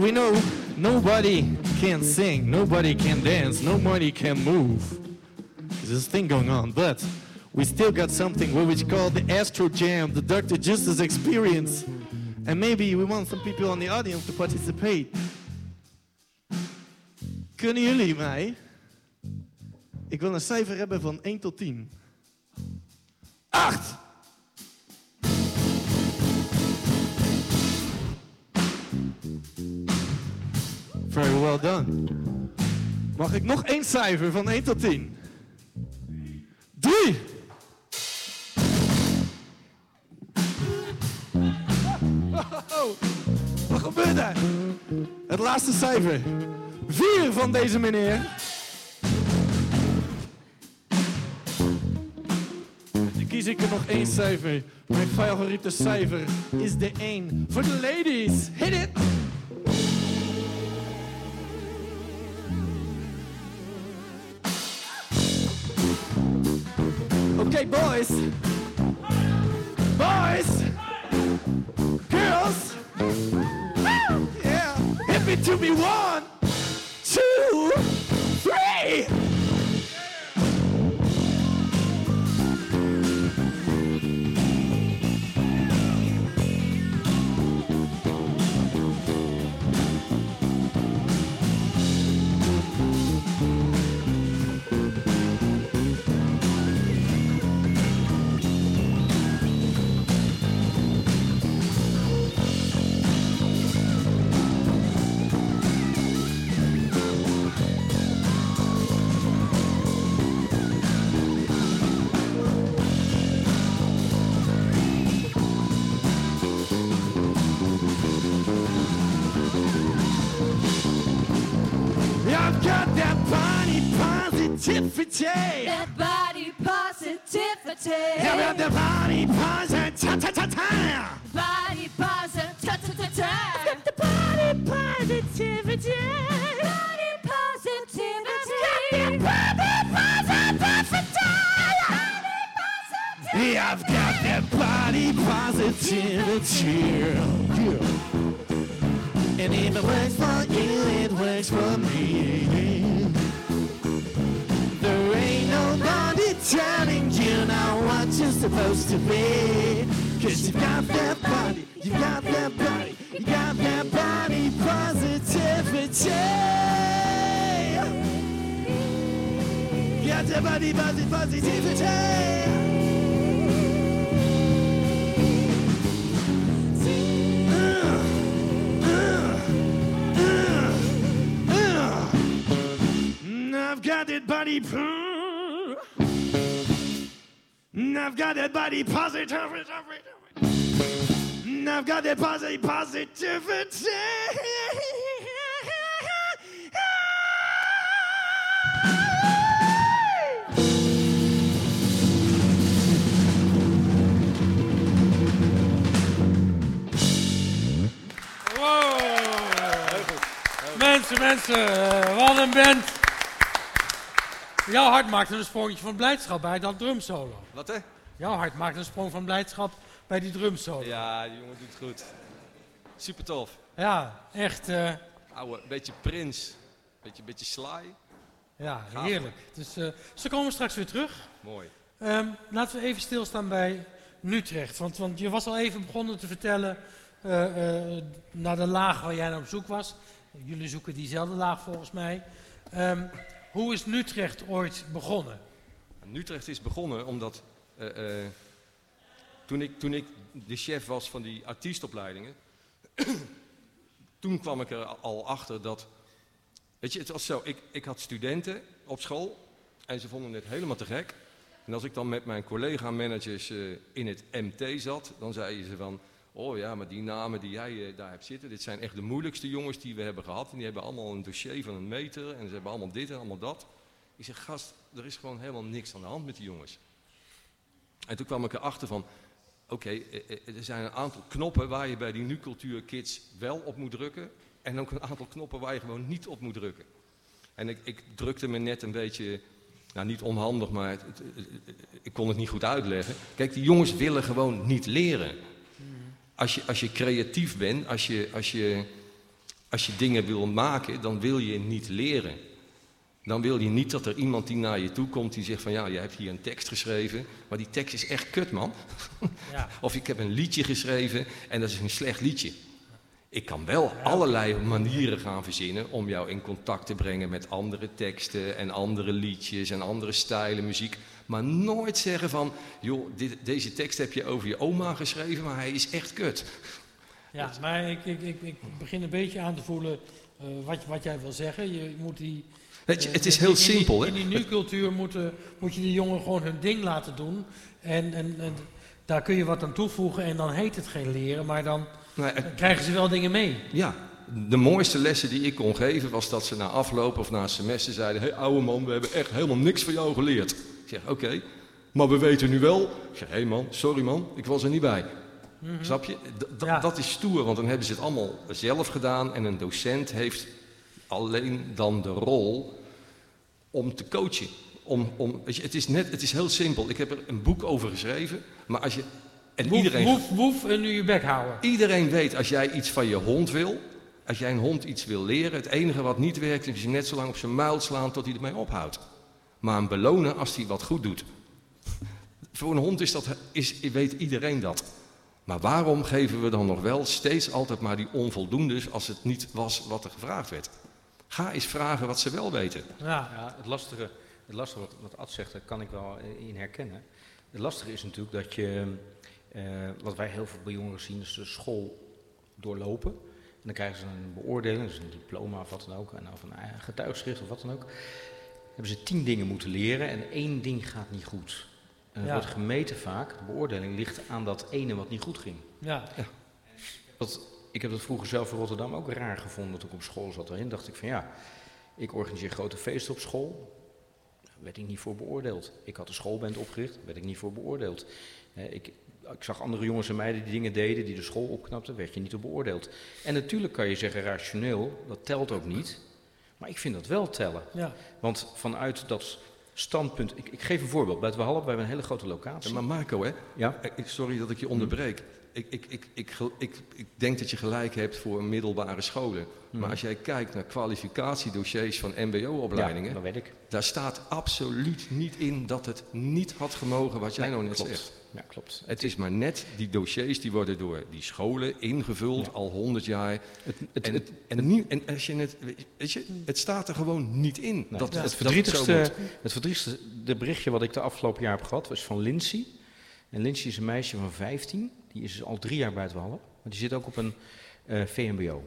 We know nobody can sing, nobody can dance, nobody can move. There's this thing going on, but we still got something what we call the Astro Jam, the Dr. Justice experience. And maybe we want some people on the audience to participate. Kunnen jullie mij? Ik wil een cijfer hebben van 1 tot 10. 8! Very well done. Mag ik nog één cijfer van 1 tot 10? 3! Wat gebeurt er? Het laatste cijfer. 4 van deze meneer. Dan kies ik er nog één cijfer. Mijn favoriete cijfer is de 1 voor de ladies. Hit it! Boys. Boys. Girls. Yeah. Hit me to me one, two, three. Positivity. That body positivity. How about the body positivity? Body positivity. The body positivity. Body positivity. Yeah, I've got that body positivity. Yeah. And if it nobody telling you now what you're supposed to be. Cause you got that body, you got that body, you got that body positivity. You got that body, body positivity. Mm, I've got that body. I've got that body positive. Mm, I've got that body positivity. Wow. Mensen, mensen, eh, wat een band. Jouw hart maakt een sprongetje van blijdschap bij dat drumsolo. Wat hè? Jouw hart maakt een sprong van blijdschap bij die drumsolo. Ja, die jongen doet het goed. Super tof. Ja, echt, eh, Oude, beetje Prins. Beetje, beetje Sly. ja, Gaaf. heerlijk. Dus, eh, ze komen straks weer terug. Mooi. Ehm, laten we even stilstaan bij Utrecht. Want, want je was al even begonnen te vertellen eh, naar de laag waar jij naar op zoek was. Jullie zoeken diezelfde laag volgens mij. Ehm, hoe is Utrecht ooit begonnen? Utrecht is begonnen omdat eh, eh, toen, ik, toen ik de chef was van die artiestopleidingen, toen kwam ik er al achter dat, weet je, het was zo, ik, ik had studenten op school en ze vonden het helemaal te gek. En als ik dan met mijn collega-managers eh, in het MT zat, dan zeiden ze van, oh ja, maar die namen die jij eh, daar hebt zitten, dit zijn echt de moeilijkste jongens die we hebben gehad. En die hebben allemaal een dossier van een meter en ze hebben allemaal dit en allemaal dat. Ik zeg, gast, er is gewoon helemaal niks aan de hand met die jongens. En toen kwam ik erachter van, oké, eh, eh, er zijn een aantal knoppen waar je bij die nu-cultuur kids wel op moet drukken. En ook een aantal knoppen waar je gewoon niet op moet drukken. En ik, ik drukte me net een beetje, nou niet onhandig, maar ik kon het niet goed uitleggen. Kijk, die jongens willen gewoon niet leren. Als je, als je creatief bent, als je, als, je, als je dingen wil maken, dan wil je niet leren. Dan wil je niet dat er iemand die naar je toe komt die zegt van ja, je hebt hier een tekst geschreven, maar die tekst is echt kut man. Ja. Of ik heb een liedje geschreven en dat is een slecht liedje. Ik kan wel allerlei manieren gaan verzinnen om jou in contact te brengen met andere teksten en andere liedjes en andere stijlen muziek. Maar nooit zeggen van, joh, dit, deze tekst heb je over je oma geschreven, maar hij is echt kut. Ja, maar ik, ik, ik, ik begin een beetje aan te voelen eh, wat, wat jij wil zeggen. Je moet die, je, eh, het is heel in simpel, hè? In die nu-cultuur moeten- moet je die jongen gewoon hun ding laten doen. En, en, en daar kun je wat aan toevoegen en dan heet het geen leren, maar dan Nou, het- krijgen ze wel dingen mee. Ja, de mooiste lessen die ik kon geven was dat ze na afloop of na een semester zeiden: Hé hey, ouwe man, we hebben echt helemaal niks van jou geleerd. Ik zeg: Oké, maar we weten nu wel. Ik zeg: Hé hey man, sorry man, ik was er niet bij. Snap je? D- d- Ja. Dat is stoer, want dan hebben ze het allemaal zelf gedaan en een docent heeft alleen dan de rol om te coachen. Om, om, weet je, het, is net, het is heel simpel. Ik heb er een boek over geschreven, maar als je. En Woef, iedereen. woef, woef en nu je bek houden. Iedereen weet als jij iets van je hond wil, als jij een hond iets wil leren, het enige wat niet werkt is je net zo lang op zijn muil slaan tot hij ermee ophoudt. Maar hem belonen als hij wat goed doet. Voor een hond is dat, is, weet iedereen dat. Maar waarom geven we dan nog wel steeds altijd maar die onvoldoendes als het niet was wat er gevraagd werd? Ga eens vragen wat ze wel weten. Ja, Ja, het lastige, het lastige wat, wat Ad zegt, daar kan ik wel in herkennen. Het lastige is natuurlijk dat je, eh, wat wij heel veel bij jongeren zien, is de school doorlopen. En dan krijgen ze een beoordeling, dus een diploma of wat dan ook, en of een getuigschrift of wat dan ook. Hebben ze tien dingen moeten leren en één ding gaat niet goed. En Ja. wordt gemeten vaak, de beoordeling ligt aan dat ene wat niet goed ging. ja. Dat, ik heb dat vroeger zelf in Rotterdam ook raar gevonden toen ik op school zat. Daarin dacht ik van ja, ik organiseer grote feesten op school. werd ik niet voor beoordeeld. Ik had een schoolband opgericht, werd ik niet voor beoordeeld. Ik, ik zag andere jongens en meiden die dingen deden, die de school opknapten, werd je niet op beoordeeld. En natuurlijk kan je zeggen rationeel, dat telt ook niet. Maar ik vind dat wel tellen. Ja. Want vanuit dat standpunt, ik, ik geef een voorbeeld. Bij het Walhalla, we hebben een hele grote locatie. Maar Marco, hè? Ja? Eh, ik- Sorry dat ik je onderbreek. Ik, ik, ik, ik, ik, ik denk dat je gelijk hebt voor middelbare scholen. Maar als jij kijkt naar kwalificatiedossiers van mbo-opleidingen... Ja, ik. daar staat absoluut niet in dat het niet had gemogen wat jij Nee, nou net klopt. zegt. Ja, klopt. Het is maar net, die dossiers die worden door die scholen ingevuld Ja. al honderd jaar. Het, het, En, het, en, nie- en als je het, weet je, het staat er gewoon niet in. Nee, dat, het, dat verdrietigste, het verdrietigste de berichtje wat ik de afgelopen jaar heb gehad was van Lindsay. En Lindsay is een meisje van 15. Die is al drie jaar bij het Wallen. Maar die zit ook op een eh, VMBO.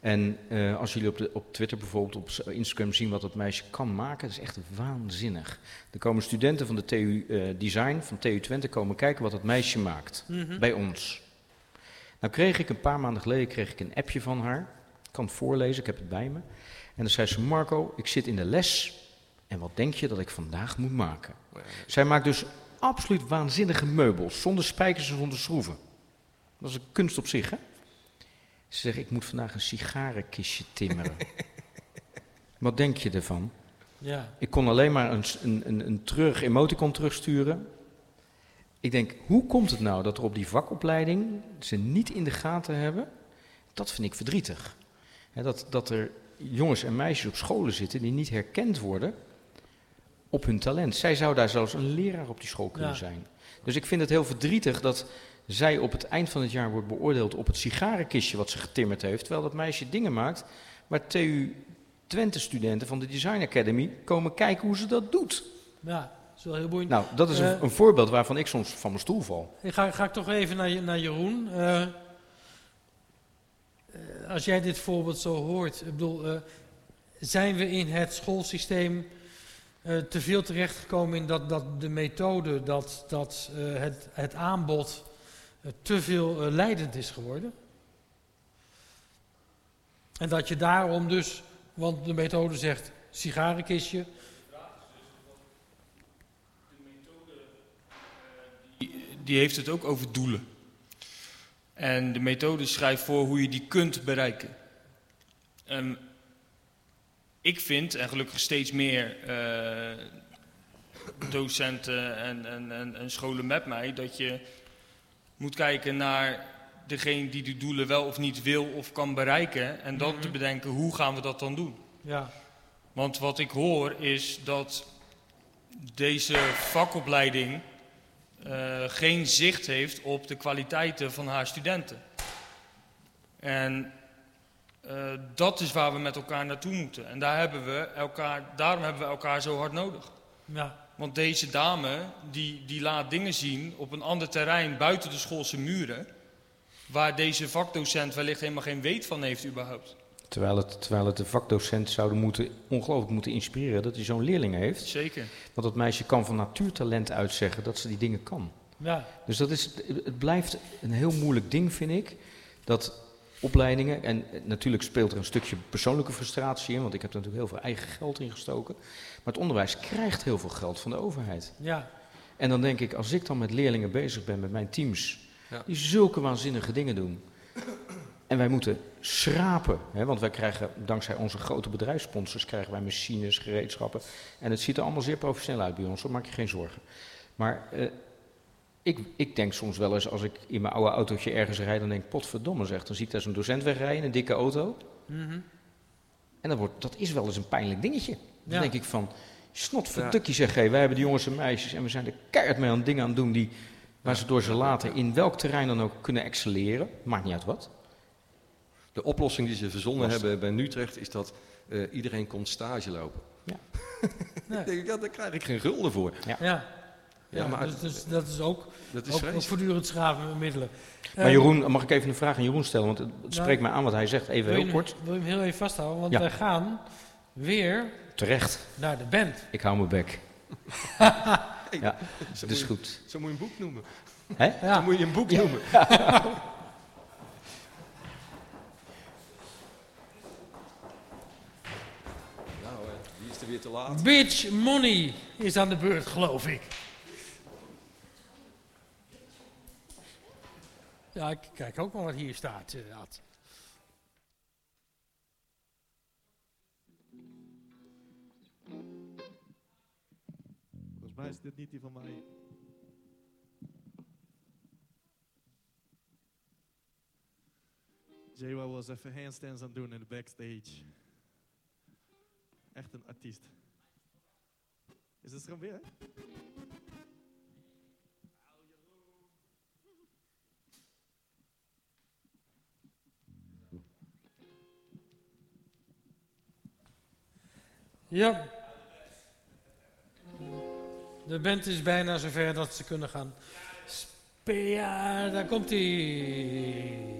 En eh, als jullie op, de, op Twitter bijvoorbeeld, op Instagram zien wat dat meisje kan maken, dat is echt waanzinnig. Er komen studenten van de TU eh, Design, van TU Twente, komen kijken wat dat meisje maakt. Mhm. Bij ons. Nou kreeg ik een paar maanden geleden kreeg ik een appje van haar. Ik kan het voorlezen, ik heb het bij me. En dan zei ze, Marco, ik zit in de les. En wat denk je dat ik vandaag moet maken? Zij maakt dus absoluut waanzinnige meubels, zonder spijkers en zonder schroeven. Dat is een kunst op zich, hè? Ze zegt, ik moet vandaag een sigarenkistje timmeren. wat denk je ervan? Ja. Ik kon alleen maar een, een, een, een terug emoticon terugsturen. Ik denk, hoe komt het nou dat er op die vakopleiding ze niet in de gaten hebben? Dat vind ik verdrietig. Dat, dat er jongens en meisjes op scholen zitten die niet herkend worden op hun talent. Zij zou daar zelfs een leraar op die school kunnen Ja. zijn. Dus ik vind het heel verdrietig dat zij op het eind van het jaar wordt beoordeeld op het sigarenkistje wat ze getimmerd heeft, terwijl dat meisje dingen maakt waar TU Twente-studenten van de Design Academy komen kijken hoe ze dat doet. ja, dat is wel heel boeiend. Nou, dat is een, Eh, een voorbeeld waarvan ik soms van mijn stoel val. Ik ga, ga ik toch even naar, naar Jeroen. Eh, eh, als jij dit voorbeeld zo hoort, ik bedoel, zijn we in het schoolsysteem eh, te veel terechtgekomen in dat, dat de methode, dat, dat eh, het, het aanbod eh, te veel leidend is geworden? En dat je daarom dus, want de methode zegt sigarenkistje, die heeft het ook over doelen. En de methode schrijft voor hoe je die kunt bereiken. Ehm, ik vind, en gelukkig steeds meer eh, docenten en, en, en, en scholen met mij, dat je moet kijken naar degene die de doelen wel of niet wil of kan bereiken. En dan te bedenken, hoe gaan we dat dan doen? ja, Want wat ik hoor is dat deze vakopleiding eh, geen zicht heeft op de kwaliteiten van haar studenten. En eh, dat is waar we met elkaar naartoe moeten. En daar hebben we elkaar, daarom hebben we elkaar zo hard nodig. ja, Want deze dame die, die laat dingen zien op een ander terrein buiten de schoolse muren. Waar deze vakdocent wellicht helemaal geen weet van heeft überhaupt. Terwijl het, terwijl het de vakdocent zouden moeten, ongelooflijk moeten inspireren dat hij zo'n leerling heeft. Zeker. Want dat meisje kan van natuurtalent uitzeggen dat ze die dingen kan. ja, Dus dat is, het blijft een heel moeilijk ding, vind ik. Dat opleidingen, en natuurlijk speelt er een stukje persoonlijke frustratie in, want ik heb er natuurlijk heel veel eigen geld in gestoken. Maar het onderwijs krijgt heel veel geld van de overheid. ja, En dan denk ik, als ik dan met leerlingen bezig ben, met mijn teams, Ja. die zulke waanzinnige dingen doen. En wij moeten schrapen, hè, want wij krijgen dankzij onze grote bedrijfssponsors krijgen wij machines, gereedschappen. En het ziet er allemaal zeer professioneel uit bij ons, daar maak je geen zorgen. Maar eh, ik, ik denk soms wel eens, als ik in mijn oude autootje ergens rijd, dan denk ik, potverdomme zeg, dan zie ik daar zo'n docent wegrijden, in een dikke auto. mhm, En dat, wordt, dat is wel eens een pijnlijk dingetje. Dan Ja. denk ik van, snotverdukkie zeg, hé, wij hebben die jongens en meisjes en we zijn er keihard mee aan dingen aan het doen die, waar ze door ze later in welk terrein dan ook kunnen excelleren. Maakt niet uit wat. De oplossing die ze verzonnen Lastig. hebben bij Utrecht is dat eh, iedereen komt stage lopen. Ja. Nee. Dan denk ik, ja, daar krijg ik geen gulden voor. ja. Ja, Ja, maar dus, dus dat is ook, dat is ook, voortdurend schaven met middelen. Maar Eh, Jeroen, mag ik even een vraag aan Jeroen stellen? Want het Ja. spreekt mij aan wat hij zegt, even heel kort. wil je hem heel even vasthouden? Want Ja. wij gaan weer Terecht, naar de band. ik hou mijn bek. ja, dat is moet je- goed. Zo moet je een boek noemen. Hè? Zo Ja, moet je een boek Ja. noemen. Nou, eh, wie is de weer te laat. Bitch Money is aan de beurt, geloof ik. Ja, ik kijk ook wel wat hier staat. Volgens mij is dit niet die van mij. Jewa was even handstands aan het doen in de backstage. Echt een artiest. Is het er weer? Ja. De band is bijna zover dat ze kunnen gaan spelen. Daar komt hij.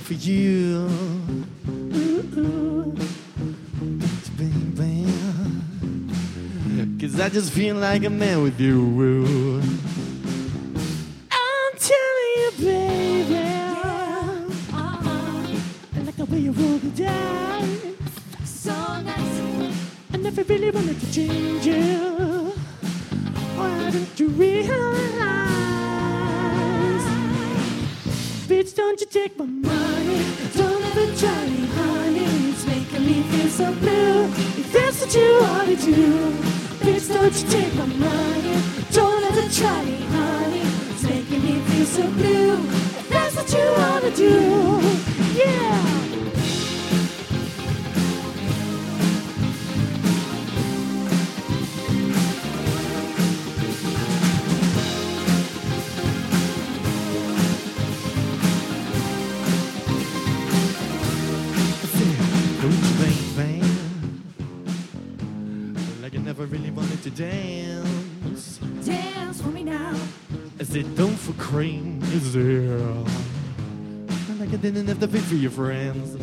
Never for you. Cause I just feel like a man with you. So blue. If that's what you wanna do. dream is real. And I can not enough to feed for your friends.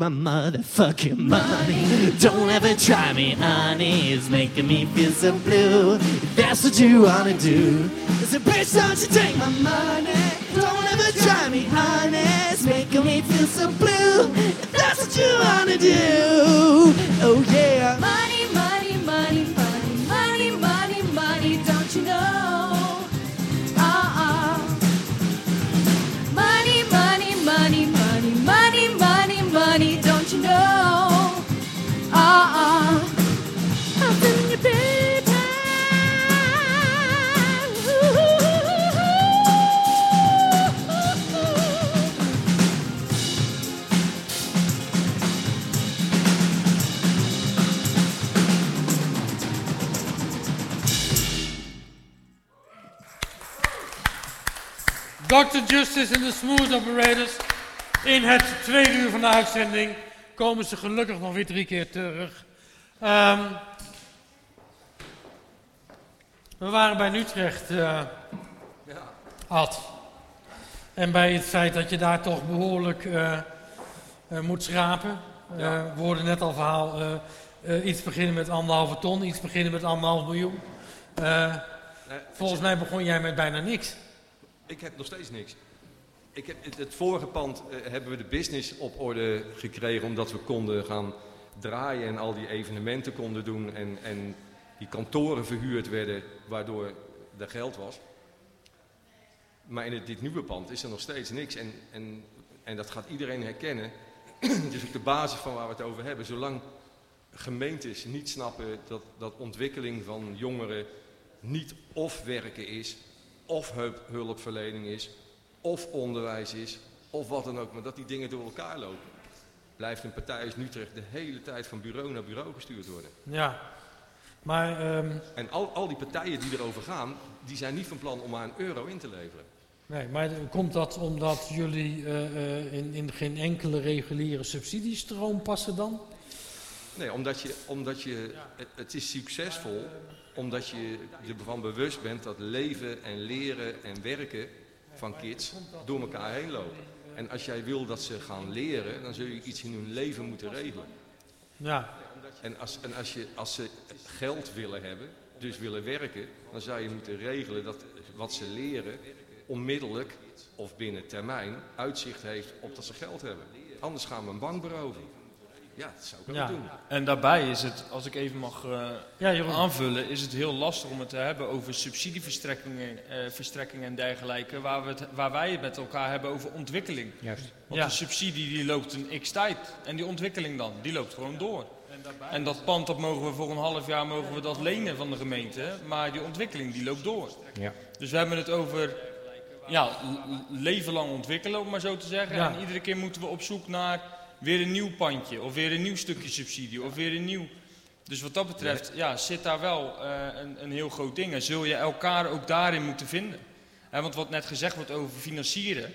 My motherfucking money. Don't ever try me, honey. It's making me feel so blue. If that's what you wanna do. I said, bitch, don't you take my money. Don't ever try me, honey. It's making me feel so blue. If that's what you wanna do. Dr. Justice en de Smooth Operators. In het tweede uur van de uitzending komen ze gelukkig nog weer drie keer terug. Ehm, we waren bij Utrecht, eh Ad. En bij het feit dat je daar toch behoorlijk eh, eh, moet schrapen. Eh, we hoorden net al verhaal, iets beginnen met anderhalve ton, iets beginnen met anderhalf miljoen. Volgens mij begon jij met bijna niks. Ik heb nog steeds niks. Ik heb, het, vorige pand eh, hebben we de business op orde gekregen omdat we konden gaan draaien en al die evenementen konden doen en, en die kantoren verhuurd werden waardoor er geld was. Maar in dit nieuwe pand is er nog steeds niks en, en, en dat gaat iedereen herkennen. Het is ook de basis van waar we het over hebben. Zolang gemeentes niet snappen dat, dat ontwikkeling van jongeren niet of werken is, of hulp- hulpverlening is, of onderwijs is, of wat dan ook, maar dat die dingen door elkaar lopen. Blijft een partij als Utrecht de hele tijd van bureau naar bureau gestuurd worden. Ja. Maar ehm, En al, al die partijen die erover gaan, die zijn niet van plan om maar een euro in te leveren. Nee, maar komt dat omdat jullie eh, eh, in, in geen enkele reguliere subsidiestroom passen dan? Nee, omdat je, omdat je het, is succesvol omdat je ervan bewust bent dat leven en leren en werken van kids door elkaar heen lopen. En als jij wil dat ze gaan leren, dan zul je iets in hun leven moeten regelen. Ja, En als, en als, je, als ze geld willen hebben, dus willen werken, dan zou je moeten regelen dat wat ze leren onmiddellijk of binnen termijn uitzicht heeft op dat ze geld hebben. Anders gaan we een bank beroven. Ja, dat zou ik ook Ja. doen. En daarbij is het, als ik even mag eh, ja Jeroen. aanvullen, is het heel lastig om het te hebben over subsidieverstrekkingen eh, verstrekkingen en dergelijke, waar, we het, waar wij het met elkaar hebben over ontwikkeling. Juist. Want Ja. de subsidie die loopt een x tijd en die ontwikkeling dan, die loopt gewoon door. En dat pand dat mogen we voor een half jaar mogen we dat lenen van de gemeente, maar die ontwikkeling die loopt door. Ja. Dus we hebben het over ja, leven lang ontwikkelen, om maar zo te zeggen. Ja. En iedere keer moeten we op zoek naar weer een nieuw pandje, of weer een nieuw stukje subsidie, of weer een nieuw... Dus wat dat betreft ja, zit daar wel eh, een, een heel groot ding. En zul je elkaar ook daarin moeten vinden. Want wat net gezegd wordt over financieren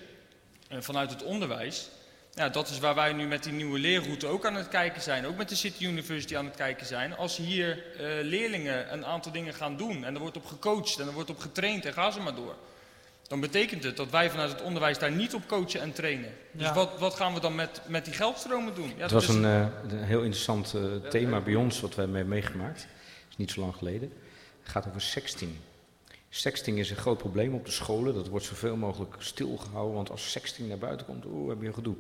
eh, vanuit het onderwijs... Ja, dat is waar wij nu met die nieuwe leerroute ook aan het kijken zijn. Ook met de City University aan het kijken zijn. Als hier eh, leerlingen een aantal dingen gaan doen en er wordt op gecoacht en er wordt op getraind en ga ze maar door. Dan betekent het dat wij vanuit het onderwijs daar niet op coachen en trainen. Dus Ja. wat, wat gaan we dan met, met die geldstromen doen? Ja, Het dat was is- een, eh, een heel interessant eh, thema bij ons wat we hebben meegemaakt. Dat is niet zo lang geleden. Het gaat over sexting. Sexting is een groot probleem op de scholen. Dat wordt zoveel mogelijk stilgehouden, want als sexting naar buiten komt, oeh, heb je een gedoe.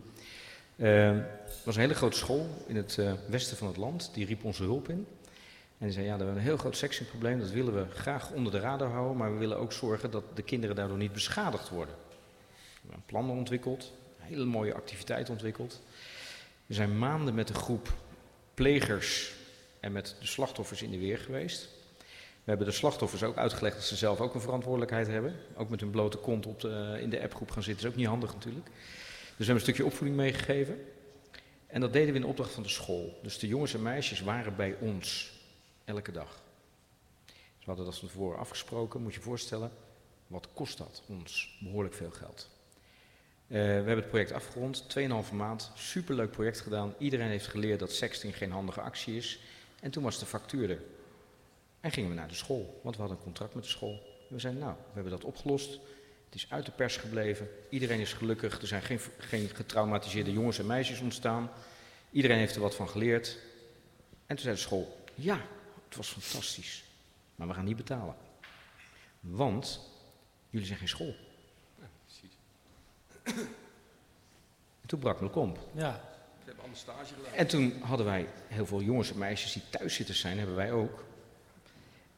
Er was een hele grote school in het eh, westen van het land, die riep onze hulp in. En die zei, ja, we hebben een heel groot sextingprobleem, dat willen we graag onder de radar houden, maar we willen ook zorgen dat de kinderen daardoor niet beschadigd worden. We hebben een plan ontwikkeld, een hele mooie activiteit ontwikkeld. We zijn maanden met een groep plegers en met de slachtoffers in de weer geweest. We hebben de slachtoffers ook uitgelegd dat ze zelf ook een verantwoordelijkheid hebben. Ook met hun blote kont op de, in de appgroep gaan zitten is ook niet handig natuurlijk. Dus we hebben een stukje opvoeding meegegeven. En dat deden we in de opdracht van de school. Dus de jongens en meisjes waren bij ons elke dag. Dus we hadden dat van tevoren afgesproken, moet je je voorstellen. Wat kost dat ons? Behoorlijk veel geld. Eh, we hebben het project afgerond, 2,5 maand, superleuk project gedaan. Iedereen heeft geleerd dat sexting geen handige actie is. En toen was de factuur er. En gingen we naar de school, want we hadden een contract met de school. We zeiden, nou, we hebben dat opgelost. Het is uit de pers gebleven. Iedereen is gelukkig. Er zijn geen, geen getraumatiseerde jongens en meisjes ontstaan. Iedereen heeft er wat van geleerd. En toen zei de school, ja, het was fantastisch. Maar we gaan niet betalen. Want jullie zijn geen school. En toen brak mijn komp. Ja, Ze hebben allemaal stage gedaan. En toen hadden wij heel veel jongens en meisjes die thuiszitters zijn, hebben wij ook.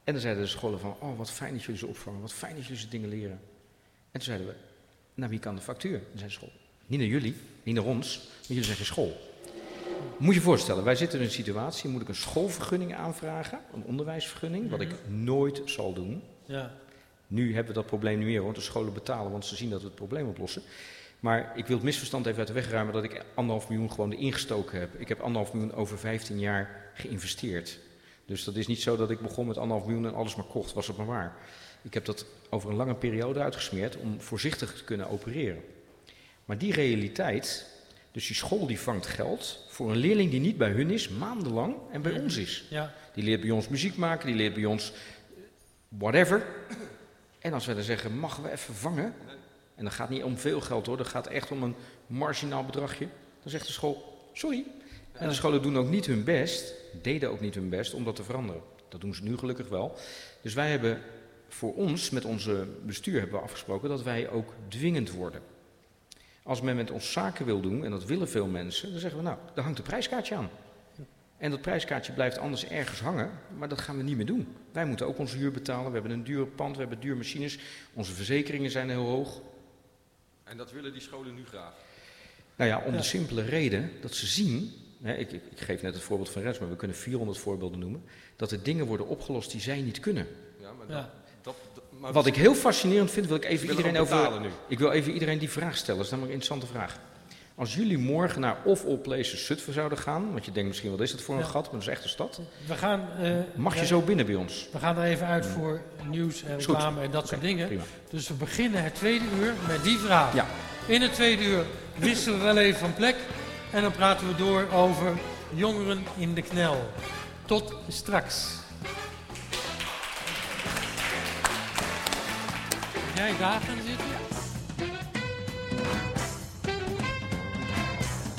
En dan zeiden de scholen van, oh wat fijn dat jullie ze opvangen, wat fijn dat jullie ze dingen leren. En toen zeiden we, naar wie kan de factuur? Dan zei de school, niet naar jullie, niet naar ons, want jullie zijn geen school. Moet je je voorstellen, wij zitten in een situatie, moet ik een schoolvergunning aanvragen, een onderwijsvergunning, wat ik nooit zal doen. ja, Nu hebben we dat probleem niet meer, want de scholen betalen, want ze zien dat we het probleem oplossen. Maar ik wil het misverstand even uit de weg ruimen dat ik anderhalf miljoen gewoon erin gestoken heb. Ik heb anderhalf miljoen over 15 jaar geïnvesteerd. Dus dat is niet zo dat ik begon met anderhalf miljoen en alles maar kocht, was het maar waar. Ik heb dat over een lange periode uitgesmeerd om voorzichtig te kunnen opereren. Maar die realiteit, dus die school die vangt geld voor een leerling die niet bij hun is, maandenlang en bij ons is. ja, Die leert bij ons muziek maken, die leert bij ons whatever. En als wij dan zeggen, mogen we even vangen? En dat gaat niet om veel geld hoor, dat gaat echt om een marginaal bedragje. Dan zegt de school, sorry. En de scholen doen ook niet hun best, deden ook niet hun best om dat te veranderen. Dat doen ze nu gelukkig wel. Dus wij hebben voor ons, met onze bestuur hebben we afgesproken dat wij ook dwingend worden. Als men met ons zaken wil doen, en dat willen veel mensen, dan zeggen we nou, daar hangt een prijskaartje aan. En dat prijskaartje blijft anders ergens hangen, maar dat gaan we niet meer doen. Wij moeten ook onze huur betalen, we hebben een duur pand, we hebben duur machines, onze verzekeringen zijn heel hoog. En dat willen die scholen nu graag. Nou ja, om Ja. de simpele reden dat ze zien hè, ik, ik, ik geef net het voorbeeld van Rens, maar we kunnen 400 voorbeelden noemen, dat er dingen worden opgelost die zij niet kunnen. Ja, maar Ja. Maar Wat ik heel fascinerend vind, wil ik even iedereen over. nu. Ik wil even iedereen die vraag stellen. Dat is namelijk een interessante vraag. Als jullie morgen naar of all places Zutphen zouden gaan, want je denkt misschien wat is dat voor een Ja. gat, maar dat is echt een stad. We gaan, eh, Mag je we- zo binnen bij ons? We gaan er even uit voor nieuws en reclame en dat soort dingen. Prima. Dus we beginnen het tweede uur met die vraag. Ja. In het tweede uur wisselen we wel even van plek. En dan praten we door over jongeren in de knel. Tot straks. Jij daar gaan zitten?